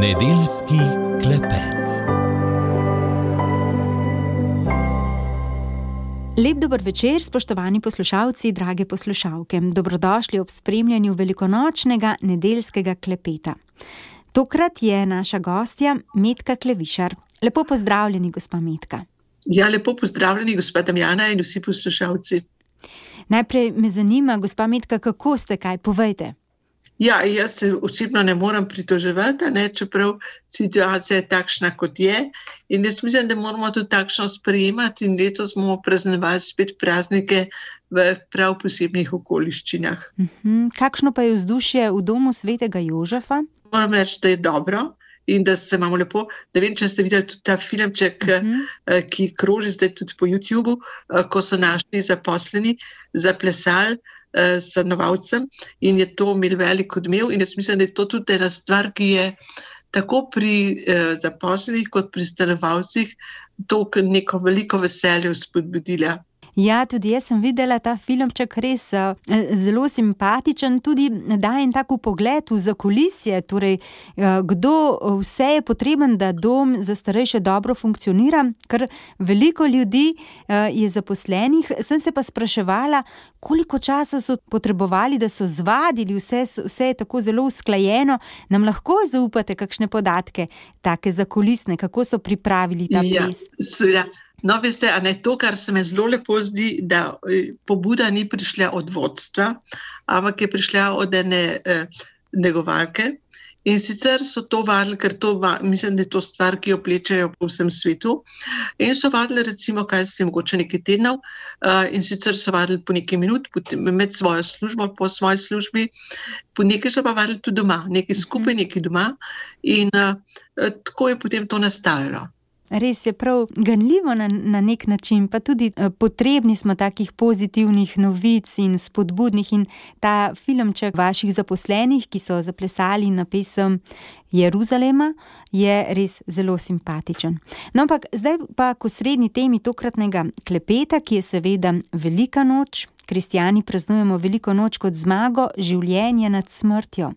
Nedeljski klepet. Lep dober večer, spoštovani poslušalci, drage poslušalke. Dobrodošli ob spremljanju velikonočnega nedeljskega klepeta. Tokrat je naša gostja Metka Klevišar. Lepo pozdravljeni, gospa Metka. Ja, lepo pozdravljeni, gospod Damjana in vsi poslušalci. Najprej me zanima, gospa Metka, kako ste, kaj povejte. Ja, jaz se osebno ne morem pritoževati, ne, čeprav situacija je takšna, kot je. In jaz mislim, da moramo to takšno sprejemati, in letos bomo praznovali spet praznike v prav posebnih okoliščinah. Uh mhm. -huh. Kakšno pa je vzdušje v domu svetega Jožefa? Moram reči, da je dobro in da se imamo lepo. Ne vem, če ste videli tudi ta filmček, uh mhm. -huh. ki kroži zdaj tudi po YouTubu, ko so naši zaposleni zaplesali stanovalcem in je to imel veliko odmev. In jaz mislim, da je to tudi ena stvar, ki je tako pri eh, zaposlenih, kot pri stanovalcih, to neko veliko veselje spodbudila. Ja, tudi jaz sem videla ta filmček, res uh, zelo simpatičen, tudi da en tako pogled v zakulisje, torej uh, kdo vse je potreben, da dom za starejše dobro funkcionira, ker veliko ljudi je zaposlenih. Sem se pa spraševala, koliko časa so potrebovali, da so zvadili vse, vse je tako zelo usklajeno. Nam lahko zaupate kakšne podatke, take zakulisne, kako so pripravili ta ja, ples? Ja, No, veste, a ne to, kar se mi zelo lepo zdi, da e, pobuda ni prišla od vodstva, ampak je prišla od ene eh, negovalke. In sicer so to vadili, ker to, mislim, da je to stvar, ki jo plečajo po vsem svetu. In so vadili, recimo, kaj se je mogoče nekaj tednov, uh, in sicer so vadili po nekaj minut, med svojo službo, po svoji službi, po nekaj so pa vadili tudi doma, nekaj skupaj, mhm. nekaj doma. In uh, tako je potem to nastajalo. Res je prav ganljivo na, na nek način, pa tudi uh, potrebni smo takih pozitivnih novic in spodbudnih. In ta filmček vaših zaposlenih, ki so zaplesali na pesem Jeruzalema, je res zelo simpatičen. No, ampak zdaj pa k srednji temi tokratnega klepeta, ki je seveda Velika noč, Kristijani praznujemo veliko noč kot zmago življenja nad smrtjo.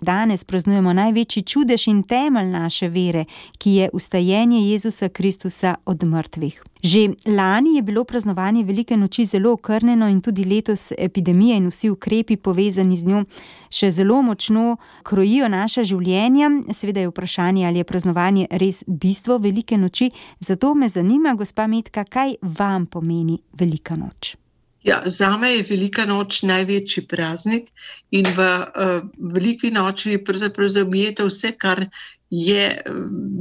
Danes praznujemo največji čudež in temelj naše vere, ki je ustajenje Jezusa Kristusa od mrtvih. Že lani je bilo praznovanje velike noči zelo okrnjeno in tudi letos epidemija in vsi ukrepi povezani z njo še zelo močno krojijo naša življenja. Seveda je vprašanje, ali je praznovanje res bistvo velike noči. Zato me zanima, gospa Metka, kaj vam pomeni velika noč. Ja, za me je velika noč največji praznik in v uh, veliki noči je pravzaprav zaobjeta vse, kar je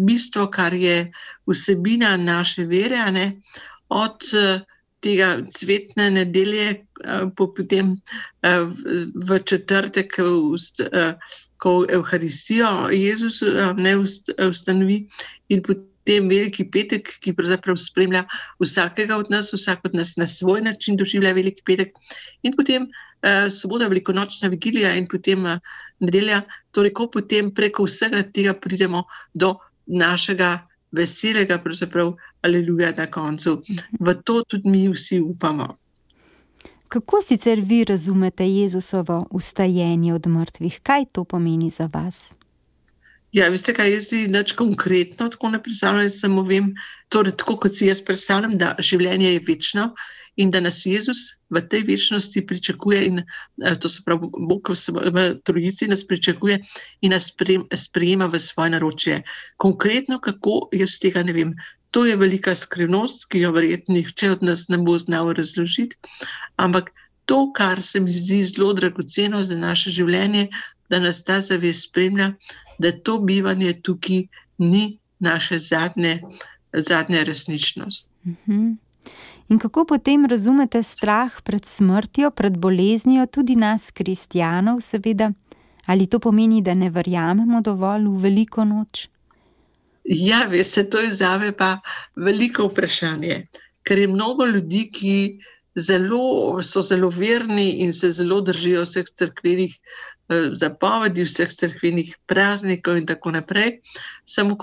bistvo, kar je vsebina naše vere, ne? od uh, tega cvetne nedelje, uh, potem uh, v četrtek, uh, ko Evharistijo Jezus uh, ne ustanovi in potem tem veliki petek, ki pravzaprav spremlja vsakega od nas, vsak od nas na svoj način doživlja veliki petek, in potem uh, sobota, velikonočna vigilija, in potem uh, nedelja, torej ko potem preko vsega tega pridemo do našega veselega, pravzaprav aleluja na koncu. V to tudi mi vsi upamo. Kako sicer vi razumete Jezusovo ustajenje od mrtvih? Kaj to pomeni za vas? Ja, veste, kaj jaz si nič konkretno tako ne predstavljam, samo vem, torej, tako kot si jaz predstavljam, da življenje je večno in da nas Jezus v tej večnosti pričakuje in eh, to se pravi, Bog v trojici nas pričakuje in nas sprejema v svoje naročje. Konkretno, kako jaz tega ne vem. To je velika skrivnost, ki jo verjetno nihče od nas ne bo znal razložiti, ampak to, kar se mi zdi zelo dragoceno za naše življenje, da nas ta zavest spremlja, da to bivanje tukaj ni naša zadnja, zadnja resničnost. Mhm. In kako potem razumete strah pred smrtjo, pred boleznijo, tudi nas, kristijanov, seveda? Ali to pomeni, da ne verjamemo dovolj v veliko noč? Ja, veste, to je za me pa veliko vprašanje, ker je mnogo ljudi, ki zelo, so zelo verni in se zelo držijo vseh crkvenih zapovedi vseh crkvenih praznikov in tako naprej. Samo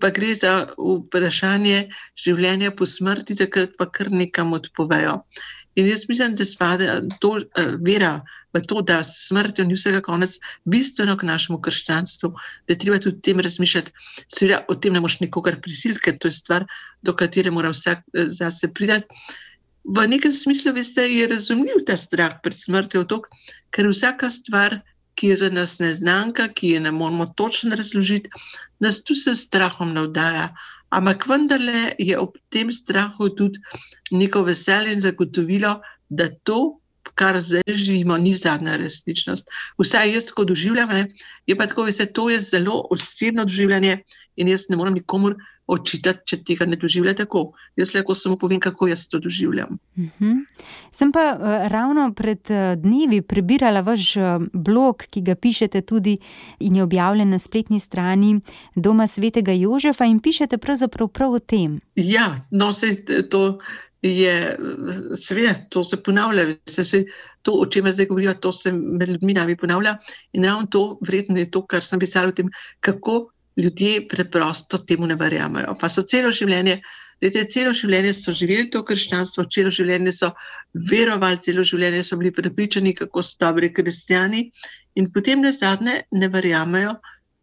pa gre za vprašanje življenja po smrti, takrat pa kar nekam odpovejo. In jaz mislim, da spada to uh, vera v to, da smrtjo ni vsega konec, bistveno k našemu krščanstvu, da je treba tudi o tem razmišljati. Seveda, o tem ne moš nikogar prisiliti, ker to je stvar, do katere mora vsak uh, zase pridati. V nekem smislu, veste, je razumljiv ta strah pred smrtjo, tok, ker vsaka stvar, ki je za nas neznanka, ki je ne moramo točno razložiti, nas tu s strahom navdaja. Ampak vendarle je ob tem strahu tudi neko veselje in zagotovilo, da to, kar zdaj živimo, ni zadnja resničnost. Vsaj jaz tako doživljam, ne? je pa tako, da to je zelo osebno doživljanje in jaz ne morem nikomor očitati, če tega ne doživlja tako. Jaz lahko samo povem, kako jaz to doživljam. Uh mhm. -huh. Sem pa uh, ravno pred uh, dnevi prebirala vaš uh, blog, ki ga pišete tudi in je objavljen na spletni strani Doma svetega Jožefa in pišete pravzaprav prav o tem. Ja, no se to. Je seveda, to se ponavlja, se, se, to, o čemer zdaj govorimo, to se med ljudmi nami ponavlja. In ravno to, vredno je to, kar sem pisala o tem, kako ljudje preprosto temu ne verjamejo. Pa so celo življenje, lete, celo življenje so živeli to krščanstvo, celo življenje so verovali, celo življenje so bili prepričani, kako so dobri kristijani, in potem na zadnje ne verjamejo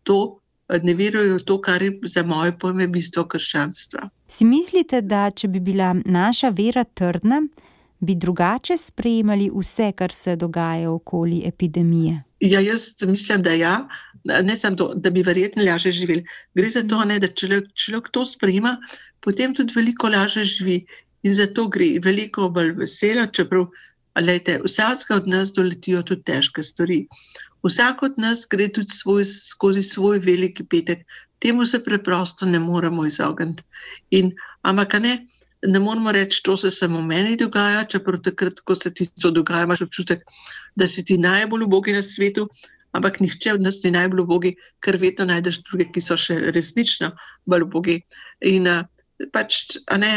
to. Ne verujejo v to, kar je za moje pojme bistvo krščanstva. Si mislite, da če bi bila naša vera trdna, bi drugače sprejemali vse, kar se dogaja okoli epidemije? Ja, jaz mislim, da ja ne samo to, da bi verjetno lažje živeli. Gre za to, ne, da če človek to sprejema, potem tudi veliko lažje živi in zato gre veliko bolj veselo, čeprav lejte, vsakega od nas doletijo tudi težke stvari. Vsak od nas gre tudi svoj, skozi svoj veliki petek, temu se preprosto ne moremo izogniti. In, ampak ne, ne moramo reči, to se samo meni dogaja, čeprav takrat, ko se ti to dogaja, imaš občutek, da si ti najbolj ubogi na svetu, ampak nihče od nas ni najbolj ubogi, ker vedno najdeš druge, ki so še resnično bolj ubogi. In pač, ne,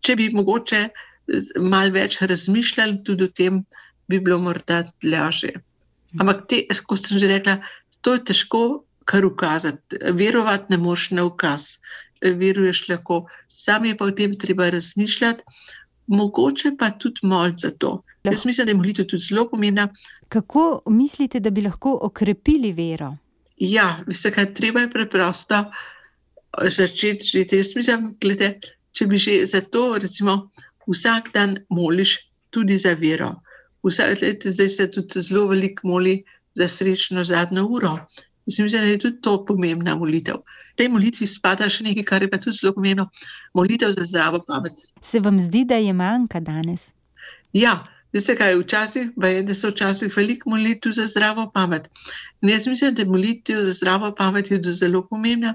če bi mogoče malo več razmišljali tudi o tem, bi bilo morda lažje. Ampak, te, kot sem že rekla, to je težko kar ukazati. Verovati ne moš na ukaz, veruješ lahko, sam je pa o tem treba razmišljati mogoče pa tudi moliti za to. Jaz mislim, da je molitev tudi zelo pomembna. Kako mislite, da bi lahko okrepili vero? Ja, vse, kar treba je preprosto eh, začeti živeti. Jaz mislim, glede, če bi že za to, recimo, vsak dan moliš tudi za vero. Vsak, zdaj se tudi zelo veliko moli za srečno zadnjo uro. Mislim, da je tudi to pomembna molitev. V tej molitvi spada še nekaj, kar je pa tudi zelo pomembno: molitev za zdravo pamet. Se vam zdi, da je manjka danes? Ja, veste kaj, včasih je, da so včasih veliko molitev za zdravo pamet. In jaz mislim, da je molitev za zdravo pamet tudi zelo pomembna,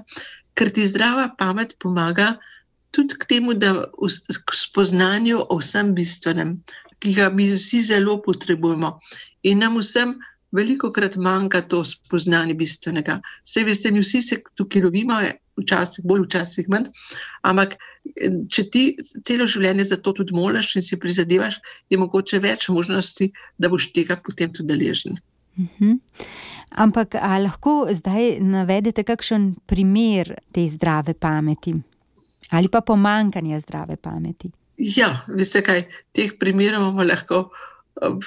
ker ti zdrava pamet pomaga tudi k temu, da k spoznanju o vsem bistvenem, ki ga mi vsi zelo potrebujemo. In nam vsem veliko krat manjka to spoznanje bistvenega. Vse veste, mi vsi se tukaj lovimo, včasih bolj, včasih manj. Ampak, če ti celo življenje za to tudi moliš in si prizadevaš, je mogoče več možnosti, da boš tega potem tudi deležen. Uh mhm. -huh. Ampak, lahko zdaj navedete kakšen primer te zdrave pameti ali pa pomankanja zdrave pameti? Ja, veste kaj, teh primerov imamo lahko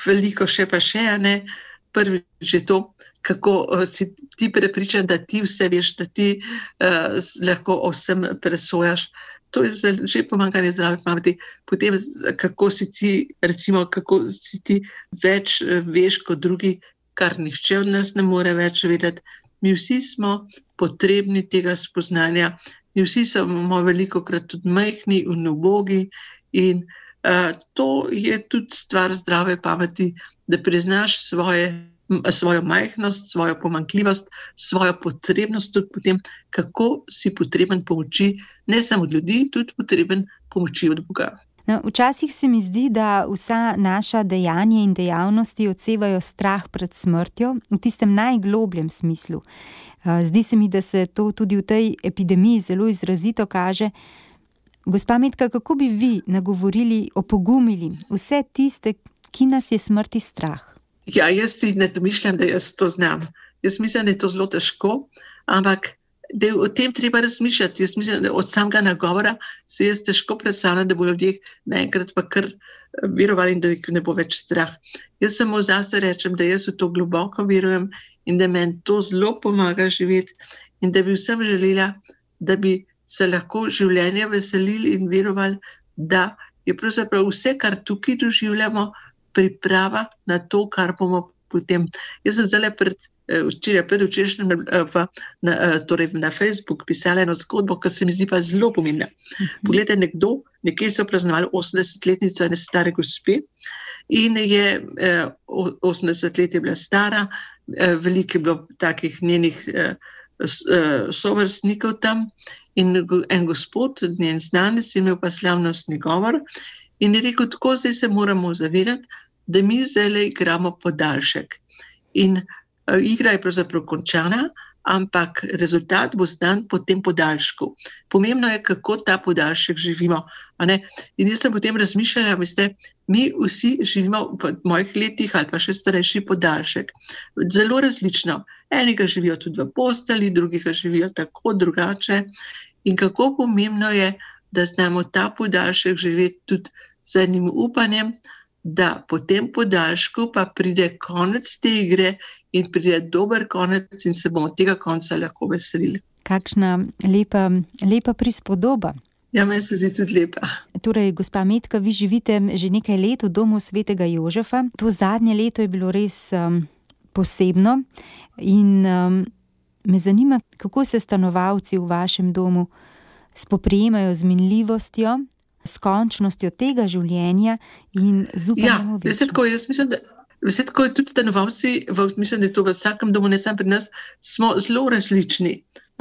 veliko, še pa še ne. Uh, prvič je to, kako uh, si ti prepričan, da ti vse veš, da ti uh, lahko o vsem presojaš. To je že pomankanje zdrave pameti. Potem, kako si ti, recimo, kako si ti več veš kot drugi, kar nihče od nas ne more več vedeti. Mi vsi smo potrebni tega spoznanja, mi vsi smo veliko krat tudi majhni in ubogi. In uh, to je tudi stvar zdrave pameti, da priznaš svoje, svojo majhnost, svojo pomankljivost, svojo potrebnost, tudi potem, kako si potreben pomoči, ne samo od ljudi, tudi potreben pomoči od Boga. No, včasih se mi zdi, da vsa naša dejanja in dejavnosti odsevajo strah pred smrtjo v tistem najglobljem smislu. Eh, zdi se mi, da se to tudi v tej epidemiji zelo izrazito kaže. Gospa Medka, kako bi vi nagovorili, opogumili vse tiste, ki nas je smrti strah? Ja, jaz si ne domišljam, da jaz to znam. Jaz mislim, da je to zelo težko, ampak da je o tem treba razmišljati. Jaz mislim, da od samega nagovora se jaz težko predstavljam, da bo ljudje naenkrat pa kar verovali in da jih ne bo več strah. Jaz samo zase rečem, da jaz v to globoko verujem in da meni to zelo pomaga živeti in da bi vsem želela, da bi se lahko življenje veselili in verovali, da je pravzaprav vse, kar tukaj doživljamo, priprava na to, kar bomo potem. Jaz sem zdaj pred. Eh, včeraj, predvčerajšnjem, na, eh, torej na Facebooku pisala eno zgodbo, ki se mi zdi pa zelo pomembna. Mhm. Poglejte, nekdo, nekje so praznovali 80-letnico ene stare gospe in je eh, 80 let je bila stara, eh, veliko je bilo takih njenih eh, eh sovrstnikov tam in en gospod, njen znanec, imel pa slavnostni govor in je rekel, tako zdaj se moramo zavedati, da mi zdaj igramo podaljšek. In uh, igra je pravzaprav končana, ampak rezultat bo znan po tem podaljšku. Pomembno je, kako ta podaljšek živimo. In jaz sem potem razmišljala, da mi vsi živimo v mojih letih ali pa še starejši podaljšek. Zelo različno. Enega živijo tudi v posteli, drugega živijo tako drugače. In kako pomembno je, da znamo ta podaljšek živeti tudi z enim upanjem, da po tem podaljšku pa pride konec te igre in pride dober konec, in se bomo tega konca lahko veselili. Kakšna lepa, lepa prispodoba. Ja, meni se zdi tudi lepa. Torej, gospa Metka, vi živite že nekaj let v domu svetega Jožefa. To zadnje leto je bilo res um, posebno. In um, me zanima, kako se stanovalci v vašem domu spoprijemajo z minljivostjo, s končnostjo tega življenja in z upanjem. Ja, mislim, da. Vse tako je tudi stanovalci, mislim, da je to v vsakem domu, ne samo pri nas, smo zelo različni.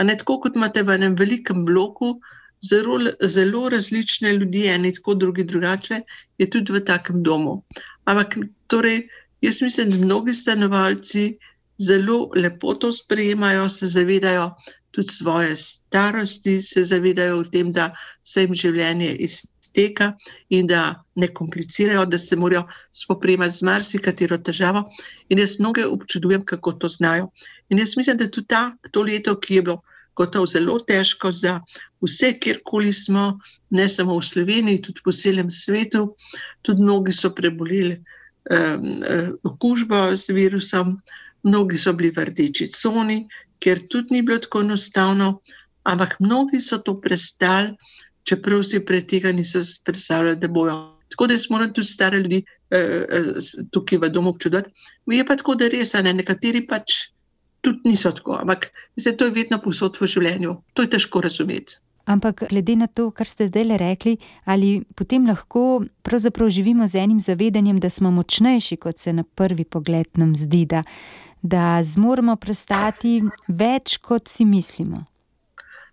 Ne, tako kot imate v enem velikem bloku, zelo, zelo različne ljudi, eni tako, drugi drugače, je tudi v takem domu. Ampak torej, jaz mislim, da mnogi stanovalci zelo lepo to sprejemajo, se zavedajo, tudi svoje starosti, se zavedajo o tem, da se jim življenje izteka in da ne komplicirajo, da se morajo spoprijemati z marsikatero težavo. In jaz mnoge občudujem, kako to znajo. In jaz mislim, da tudi ta, to leto, ki je bilo gotovo zelo težko za vse, kjerkoli smo, ne samo v Sloveniji, tudi po celem svetu, tudi mnogi so preboleli um, okužbo z virusom. Mnogi so bili v rdeči coni, ker tudi ni bilo tako enostavno, ampak mnogi so to prestali, čeprav si pred tega niso predstavljali, da bojo. Tako da smo tudi stari ljudi eh, eh, tukaj v domu občudovati. Je pa tako, da res, ne, nekateri pač tudi niso tako, ampak se to je vedno posod v življenju. To je težko razumeti. Ampak glede na to, kar ste zdaj rekli, ali potem lahko pravzaprav živimo z enim zavedanjem, da smo močnejši, kot se na prvi pogled nam zdi, da da zmoremo prestati več, kot si mislimo.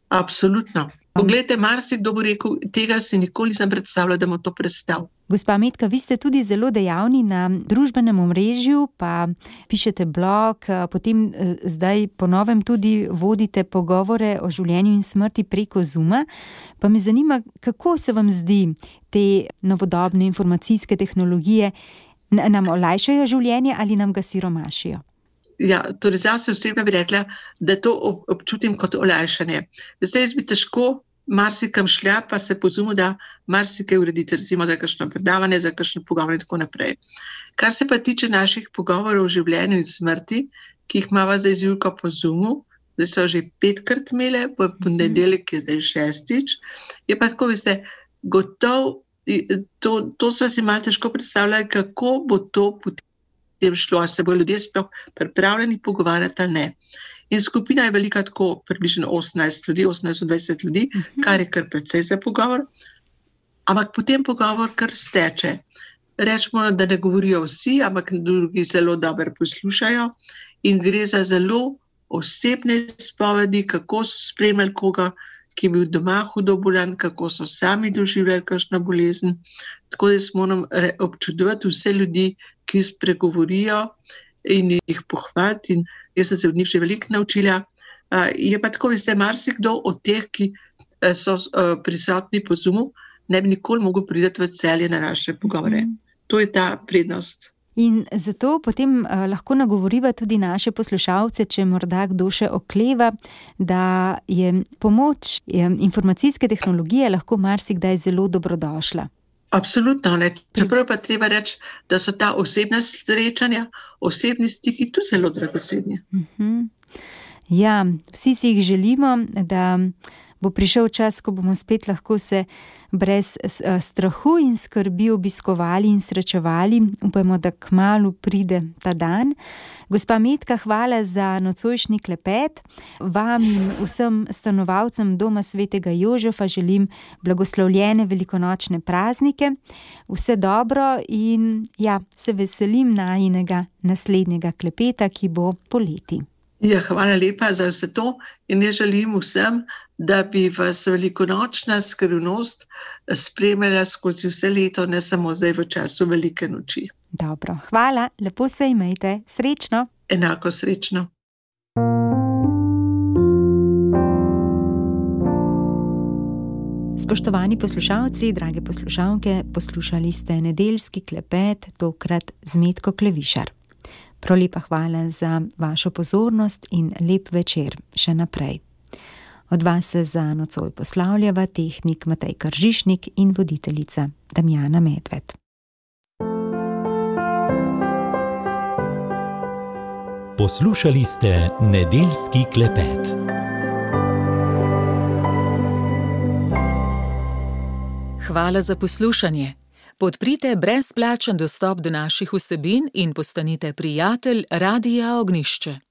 Absolutno. Poglejte, marsikdo bo rekel, tega si nikoli nisem predstavljal, da bomo to predstavili. Gospa Metka, vi ste tudi zelo dejavni na družbenem omrežju, pa pišete blog, potem eh, zdaj ponovem tudi vodite pogovore o življenju in smrti preko Zuma. Pa me zanima, kako se vam zdi te novodobne informacijske tehnologije, nam olajšajo življenje ali nam ga siromašijo? Ja, torej zase osebno bi rekla, da to občutim kot olajšanje. Zdaj bi težko marsikam šla, pa se pozumem, da marsikaj urediti, recimo za kakšno predavanje, za kakšno pogovor in tako naprej. Kar se pa tiče naših pogovorov o življenju in smrti, ki jih imamo za izjulko po Zumu, da so že petkrat imele, po ponedeljek je zdaj šestič, je pa tako, veste, gotov, to, to smo si malo težko predstavljali, kako bo to potem tem šlo, ali se bodo ljudje sploh pripravljeni pogovarjati ali ne. In skupina je velika, tako približno 18 ljudi, 18-20 ljudi, uh mhm. -huh. kar je kar precej za pogovor. Ampak potem pogovor kar steče. Rečemo, da ne govorijo vsi, ampak drugi zelo dobro poslušajo. In gre za zelo osebne spovedi, kako so spremljali koga, ki je bil doma hudo bolan, kako so sami doživljali kakšno bolezen. Tako da smo morali občudovati vse ljudi, ki spregovorijo in jih pohvaliti. Jaz sem se od njih že veliko naučila. Je pa tako, da marsikdo od teh, ki so prisotni po zumu, ne bi nikoli mogel priti v celje na naše pogovore. Mm. To je ta prednost. In zato potem lahko nagovoriva tudi naše poslušalce, če morda kdo še okleva, da je pomoč je, informacijske tehnologije lahko marsikdaj zelo dobrodošla. Absolutno ne. Čeprav pa treba reči, da so ta osebna srečanja, osebni stiki tu zelo dragoceni. Uh -huh. Ja, vsi si jih želimo, da bo prišel čas, ko bomo spet lahko se brez eh, strahu in skrbi obiskovali in srečevali. Upajmo, da k malu pride ta dan. Gospa Metka, hvala za nocojšnji klepet. Vam in vsem stanovalcem doma svetega Jožefa želim blagoslovljene velikonočne praznike, vse dobro in ja, se veselim najinega naslednjega klepeta, ki bo poleti. Ja, hvala lepa za vse to in jaz želim vsem, da bi vas velikonočna skrivnost spremljala skozi vse leto, ne samo zdaj v času velike noči. Dobro, hvala, lepo se imejte, srečno. Enako srečno. Spoštovani poslušalci, drage poslušalke, poslušali ste nedeljski klepet, tokrat z Metko Klevišar. Prolepa hvala za vašo pozornost in lep večer še naprej. Od vas se za nocoj poslavljava tehnik Matej Kržišnik in voditeljica Damjana Medved. Poslušali ste nedeljski klepet. Hvala za poslušanje. Podprite brezplačen dostop do naših vsebin in postanite prijatelj Radia Ognišče.